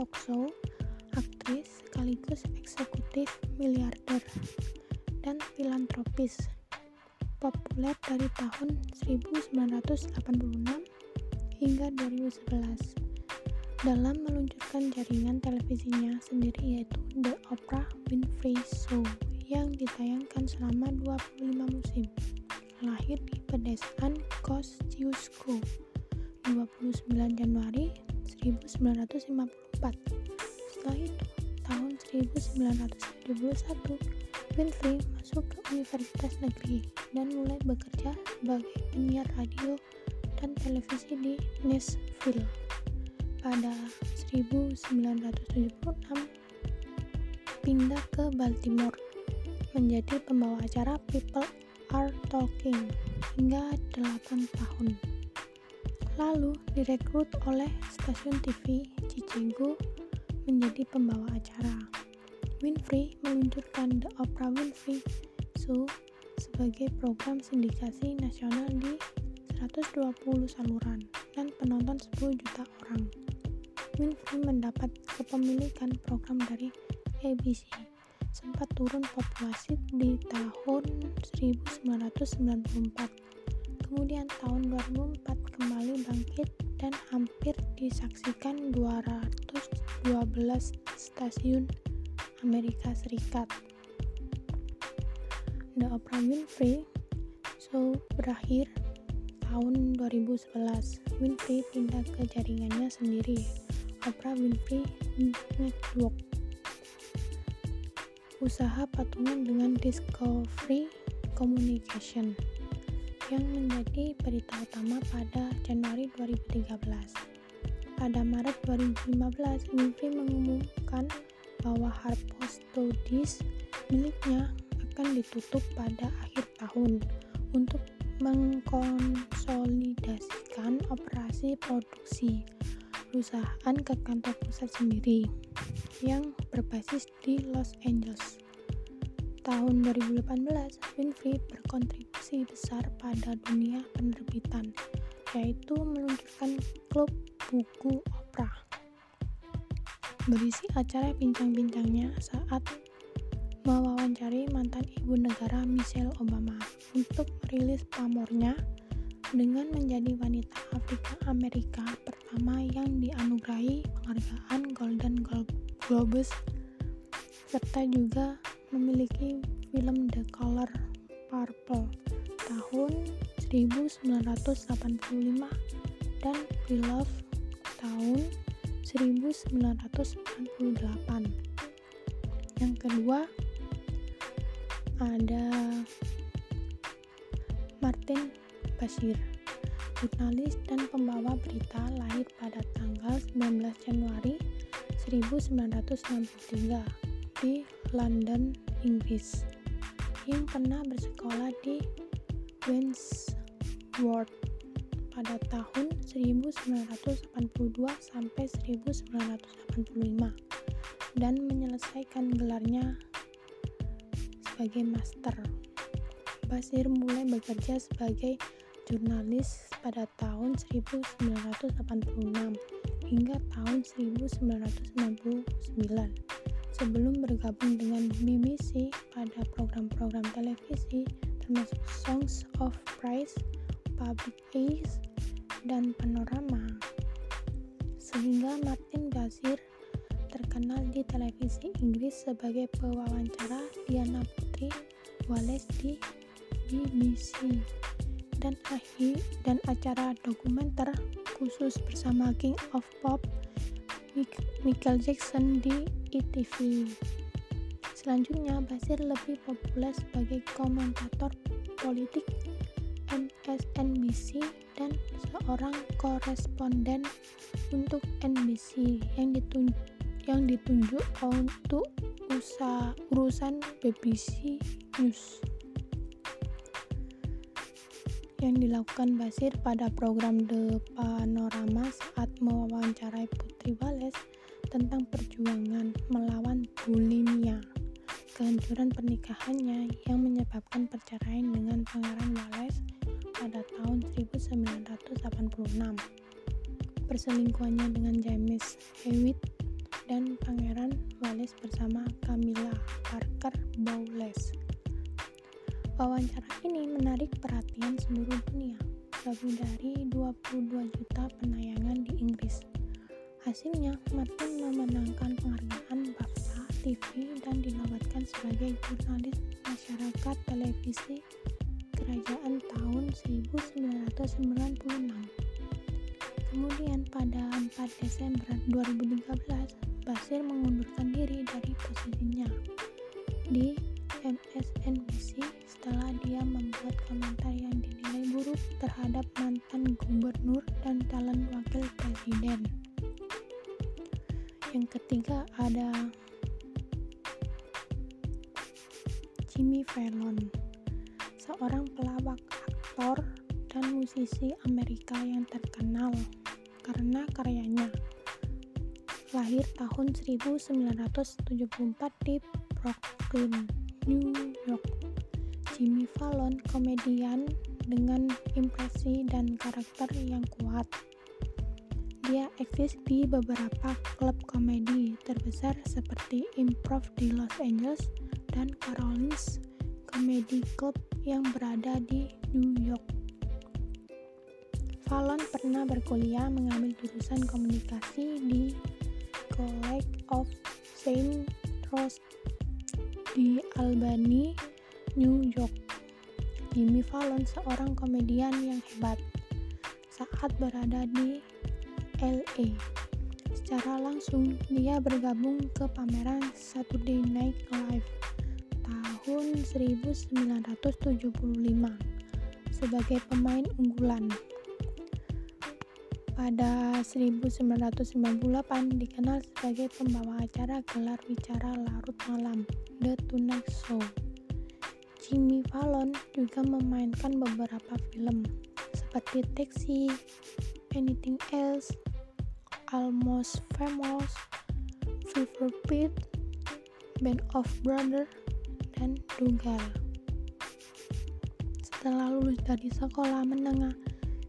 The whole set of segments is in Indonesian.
acara talk show aktris sekaligus eksekutif miliarder dan filantropis populer dari tahun 1986 hingga 2011 dalam meluncurkan jaringan televisinya sendiri yaitu The Oprah Winfrey Show yang ditayangkan selama 25 musim. Lahir di pedesaan Kosciuszko 29 Januari 1954. Setelah itu, tahun 1971, Winfrey masuk ke Universitas Negeri dan mulai bekerja sebagai penyiar radio dan televisi di Nashville pada 1976 pindah ke Baltimore menjadi pembawa acara People Are Talking hingga 8 tahun. Lalu direkrut oleh stasiun TV Chicago menjadi pembawa acara. Winfrey meluncurkan The Oprah Winfrey Show sebagai program sindikasi nasional di 120 saluran dan penonton 10 juta orang. Winfrey mendapat kepemilikan program dari ABC. Sempat turun populasi di tahun 1994. Kemudian tahun 2004 kembali bangkit dan hampir disaksikan 212 stasiun Amerika Serikat. The Oprah Winfrey Show berakhir tahun 2011. Winfrey pindah ke jaringannya sendiri Oprah Winfrey Network usaha patungan dengan Discovery Communication yang menjadi berita utama pada Januari 2013. Pada Maret 2015, Winfrey mengumumkan bahwa Harpo Studies miliknya akan ditutup pada akhir tahun untuk mengkonsolidasikan operasi produksi perusahaan ke kantor pusat sendiri yang berbasis di Los Angeles. Tahun 2018, Winfrey berkontribusi besar pada dunia penerbitan, yaitu meluncurkan klub buku Oprah. Berisi acara bincang-bincangnya saat mewawancari mantan ibu negara Michelle Obama untuk merilis pamornya dengan menjadi wanita Afrika Amerika pertama yang dianugerahi penghargaan Golden Globes serta juga memiliki film The Color Purple tahun 1985 dan Beloved tahun 1998 yang kedua ada Martin Basir, jurnalis dan pembawa berita lahir pada tanggal 19 Januari 1963 di London, Inggris, yang pernah bersekolah di Wandsworth pada tahun 1982 sampai 1985 dan menyelesaikan gelarnya sebagai master. Basir mulai bekerja sebagai jurnalis pada tahun 1986 hingga tahun 1999 sebelum bergabung dengan BBC pada program-program televisi termasuk Songs of Praise, Public Ace, dan Panorama. Sehingga Martin Gazir terkenal di televisi Inggris sebagai pewawancara Diana Putri Wallace di BBC dan akhir dan acara dokumenter khusus bersama King of Pop Michael Jackson di ETV. Selanjutnya, Basir lebih populer sebagai komentator politik MSNBC dan seorang koresponden untuk NBC yang ditunjuk yang ditunjuk untuk usaha urusan BBC News. yang dilakukan Basir pada program The Panorama saat mewawancarai Putri Wales tentang perjuangan melawan bulimia, kehancuran pernikahannya yang menyebabkan perceraian dengan Pangeran Wales pada tahun 1986, perselingkuhannya dengan James Hewitt dan Pangeran Wales bersama Camilla Parker Bowles. Wawancara ini menarik perhatian seluruh dunia, lebih dari 22 juta penayangan di Inggris. Hasilnya, Martin memenangkan penghargaan TV dan dinobatkan sebagai jurnalis masyarakat televisi kerajaan tahun 1996. Kemudian pada 4 Desember 2013, Basir mengundurkan diri dari posisinya di MSNBC 1974 di Brooklyn, New York. Jimmy Fallon, komedian dengan impresi dan karakter yang kuat. Dia eksis di beberapa klub komedi terbesar seperti Improv di Los Angeles dan Caroline's Comedy Club yang berada di New York. Fallon pernah berkuliah mengambil jurusan komunikasi di College of Saint Rose di Albany, New York. Jimmy Fallon seorang komedian yang hebat saat berada di LA. Secara langsung, dia bergabung ke pameran Saturday Night Live tahun 1975 sebagai pemain unggulan pada 1998 dikenal sebagai pembawa acara gelar bicara larut malam The Tonight Show. Jimmy Fallon juga memainkan beberapa film seperti Taxi, Anything Else, Almost Famous, Fever Pitch, Band of Brothers, dan Dugal. Setelah lulus dari sekolah menengah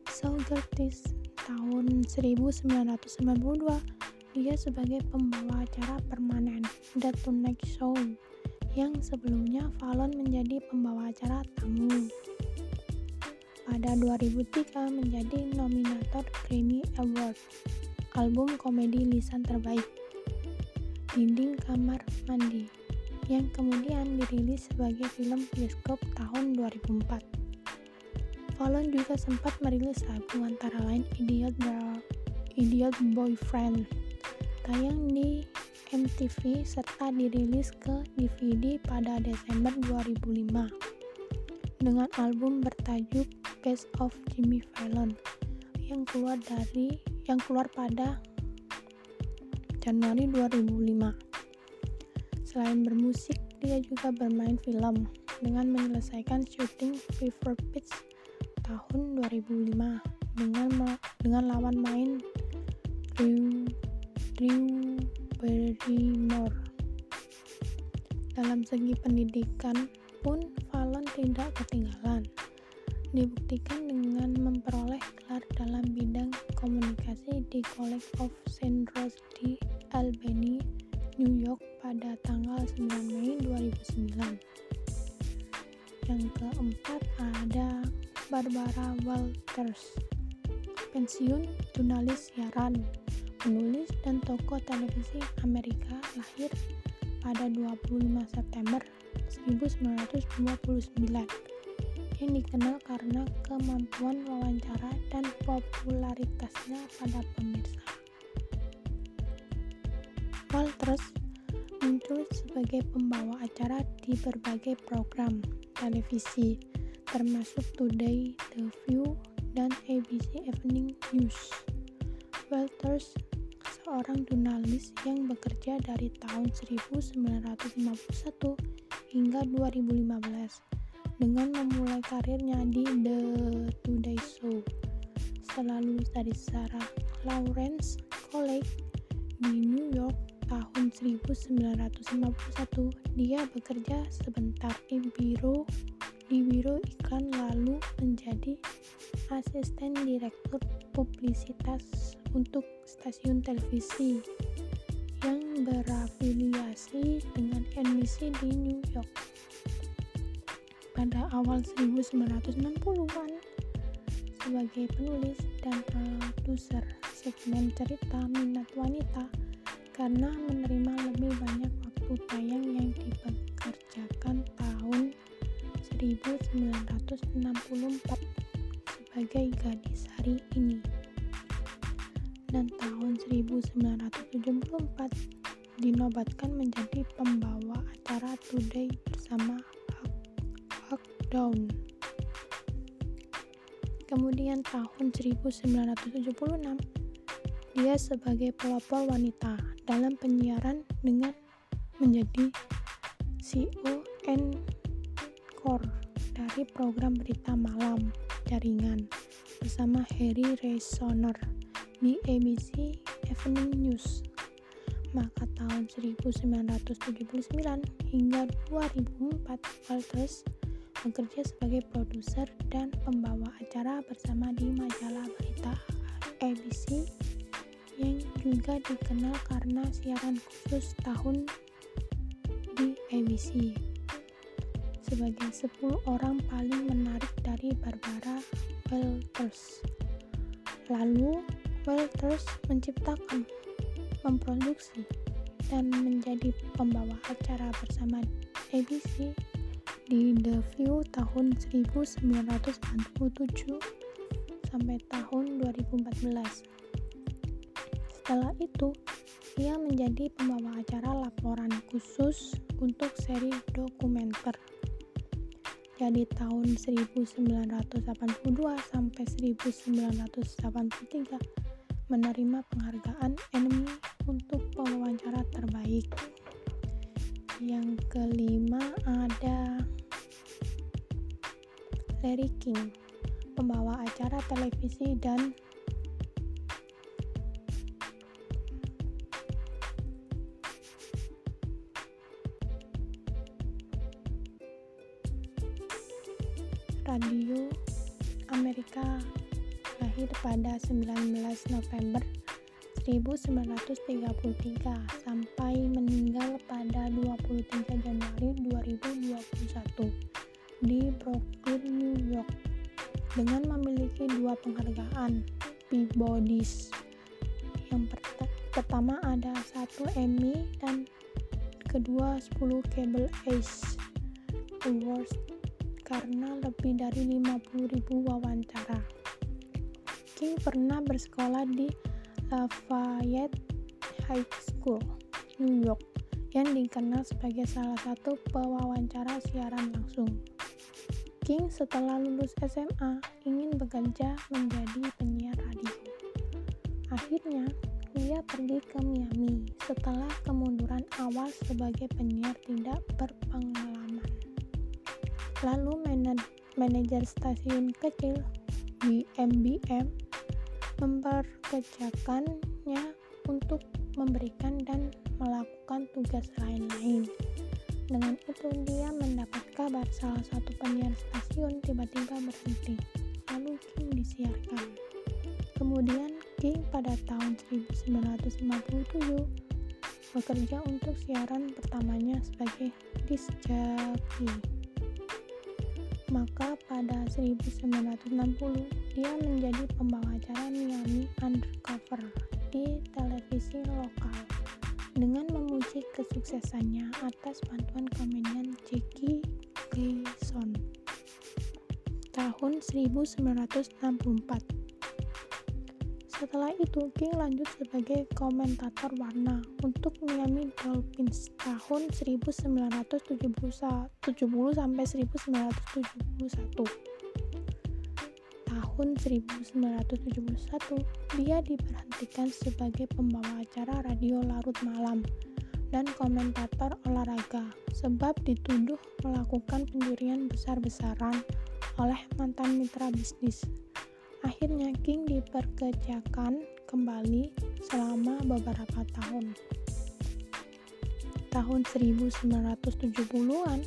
Saugerties tahun 1992, dia sebagai pembawa acara permanen The Tonight Show yang sebelumnya Fallon menjadi pembawa acara tamu. Pada 2003 menjadi nominator Grammy Award album komedi lisan terbaik Dinding Kamar Mandi yang kemudian dirilis sebagai film bioskop tahun 2004. Fallon juga sempat merilis lagu antara lain Idiot, Bro, Idiot Boyfriend tayang di MTV serta dirilis ke DVD pada Desember 2005 dengan album bertajuk Best of Jimmy Fallon yang keluar dari yang keluar pada Januari 2005. Selain bermusik, dia juga bermain film dengan menyelesaikan syuting Fever Pitch tahun 2005 dengan dengan lawan main Drew, Drew Barrymore. Dalam segi pendidikan pun Fallon tidak ketinggalan. Dibuktikan dengan memperoleh gelar dalam bidang komunikasi di College of St. Rose di Albany, New York pada tanggal 9 Mei 2009. Barbara Walters, pensiun jurnalis siaran, penulis dan tokoh televisi Amerika lahir pada 25 September 1929 yang dikenal karena kemampuan wawancara dan popularitasnya pada pemirsa. Walters muncul sebagai pembawa acara di berbagai program televisi termasuk Today, The View, dan ABC Evening News. Walters seorang jurnalis yang bekerja dari tahun 1951 hingga 2015 dengan memulai karirnya di The Today Show. Setelah lulus dari Sarah Lawrence College di New York tahun 1951, dia bekerja sebentar di biro di biro iklan lalu menjadi asisten direktur publisitas untuk stasiun televisi yang berafiliasi dengan NBC di New York. Pada awal 1960-an sebagai penulis dan produser segmen cerita minat wanita karena menerima lebih banyak waktu tayang yang dipekerjakan tahun 1964 sebagai gadis hari ini dan tahun 1974 dinobatkan menjadi pembawa acara Today bersama Down. Kemudian tahun 1976, dia sebagai pelopor wanita dalam penyiaran dengan menjadi CEO Encore dari program berita malam jaringan bersama Harry Resoner di ABC Evening News. Maka tahun 1979 hingga 2004 Walters bekerja sebagai produser dan pembawa acara bersama di majalah berita ABC yang juga dikenal karena siaran khusus tahun di ABC sebagai 10 orang paling menarik dari Barbara Walters. Lalu Walters menciptakan, memproduksi, dan menjadi pembawa acara bersama ABC di The View tahun 1997 sampai tahun 2014. Setelah itu, ia menjadi pembawa acara laporan khusus untuk seri dokumenter. Jadi tahun 1982 sampai 1983 menerima penghargaan Emmy untuk pewawancara terbaik. Yang kelima ada Larry King, pembawa acara televisi dan radio Amerika lahir pada 19 November 1933 sampai meninggal pada 23 Januari 2021 di Brooklyn, New York, dengan memiliki dua penghargaan Peabody's. Yang pertama ada satu Emmy dan kedua 10 Cable Ace Awards karena lebih dari 50.000 wawancara. King pernah bersekolah di Lafayette High School, New York, yang dikenal sebagai salah satu pewawancara siaran langsung. King setelah lulus SMA ingin bekerja menjadi penyiar radio. Akhirnya, dia pergi ke Miami setelah kemunduran awal sebagai penyiar tidak berpengalaman. Lalu manajer stasiun kecil di MBM memperkerjakannya untuk memberikan dan melakukan tugas lain-lain. Dengan itu, dia mendapat kabar salah satu penyiar stasiun tiba-tiba berhenti, lalu King disiarkan. Kemudian, King pada tahun 1957 bekerja untuk siaran pertamanya sebagai disc. Maka pada 1960 dia menjadi pembawa acara Miami Undercover di televisi lokal dengan memuji kesuksesannya atas bantuan komedian Jackie Gleason tahun 1964. Setelah itu, King lanjut sebagai komentator warna untuk Miami Dolphins tahun 1970 sampai 1971 tahun 1971, dia diberhentikan sebagai pembawa acara radio larut malam dan komentator olahraga sebab dituduh melakukan pencurian besar-besaran oleh mantan mitra bisnis. Akhirnya King diperkerjakan kembali selama beberapa tahun. Tahun 1970-an,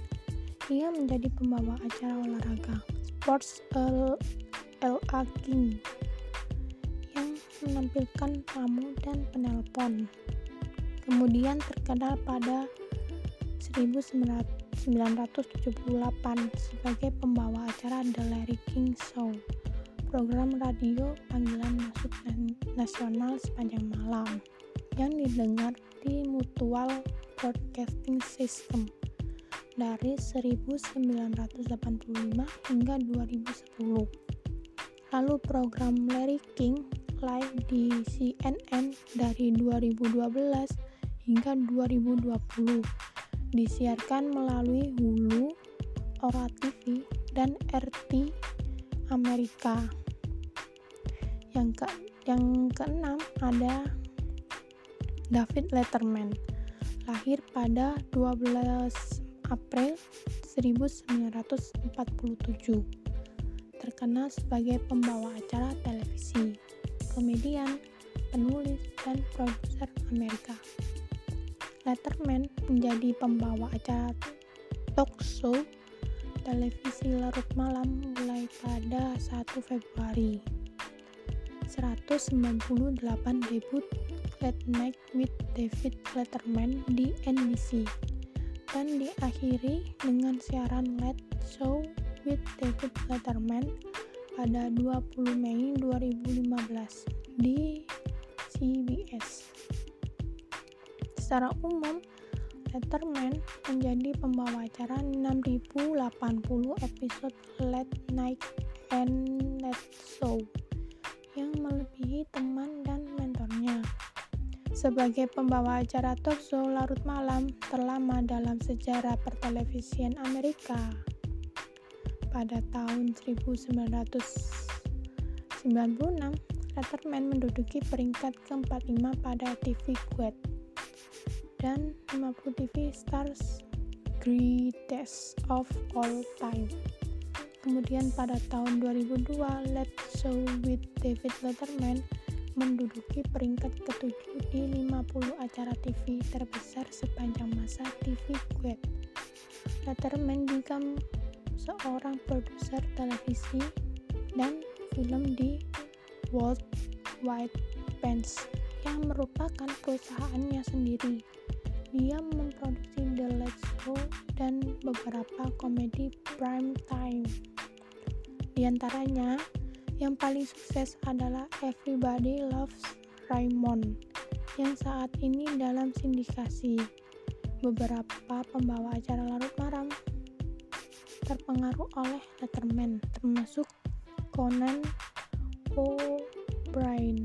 ia menjadi pembawa acara olahraga Sports LA King yang menampilkan tamu dan penelpon kemudian terkenal pada 1978 sebagai pembawa acara The Larry King Show, program radio panggilan masuk nasional sepanjang malam yang didengar di Mutual Broadcasting System dari 1985 hingga 2010. Lalu program Larry King live di CNN dari 2012 hingga 2020 disiarkan melalui Hulu, Ora TV, dan RT Amerika. Yang ke yang keenam ada David Letterman, lahir pada 12 April 1947. Terkenal sebagai pembawa acara televisi, komedian, penulis, dan produser Amerika. Letterman menjadi pembawa acara talk show televisi larut malam mulai pada 1 Februari 198 debut Late Night with David Letterman di NBC dan diakhiri dengan siaran Late Show with David Letterman pada 20 Mei 2015 di CBS. Secara umum, Letterman menjadi pembawa acara 6080 episode Late Night and Sebagai pembawa acara talk show larut malam terlama dalam sejarah pertelevisian Amerika. Pada tahun 1996, Letterman menduduki peringkat ke-45 pada TV Guide dan 50 TV Stars Greatest of All Time. Kemudian pada tahun 2002, Let's Show with David Letterman menduduki peringkat ketujuh di 50 acara TV terbesar sepanjang masa TV Guide. Letterman juga seorang produser televisi dan film di World Wide Pants yang merupakan perusahaannya sendiri. Dia memproduksi The Late Show dan beberapa komedi prime time. Di antaranya, yang paling sukses adalah Everybody Loves Raymond yang saat ini dalam sindikasi. Beberapa pembawa acara larut malam terpengaruh oleh Letterman, termasuk Conan O'Brien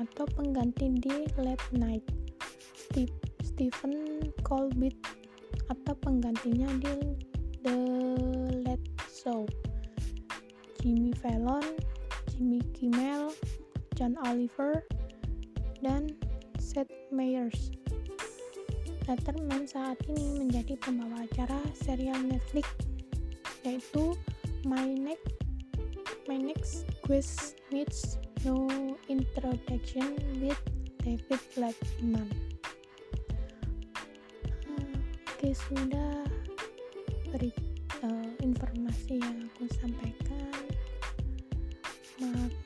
atau pengganti di Late Night. Stephen Colbert atau penggantinya di The Late Show Jimmy Fallon, Jimmy Kimmel, John Oliver, dan Seth Meyers. Letterman saat ini menjadi pembawa acara serial Netflix yaitu My Next My Next Quest Meets No Introduction with David Letterman. Oke, sudah beri uh, informasi yang aku sampaikan. Good.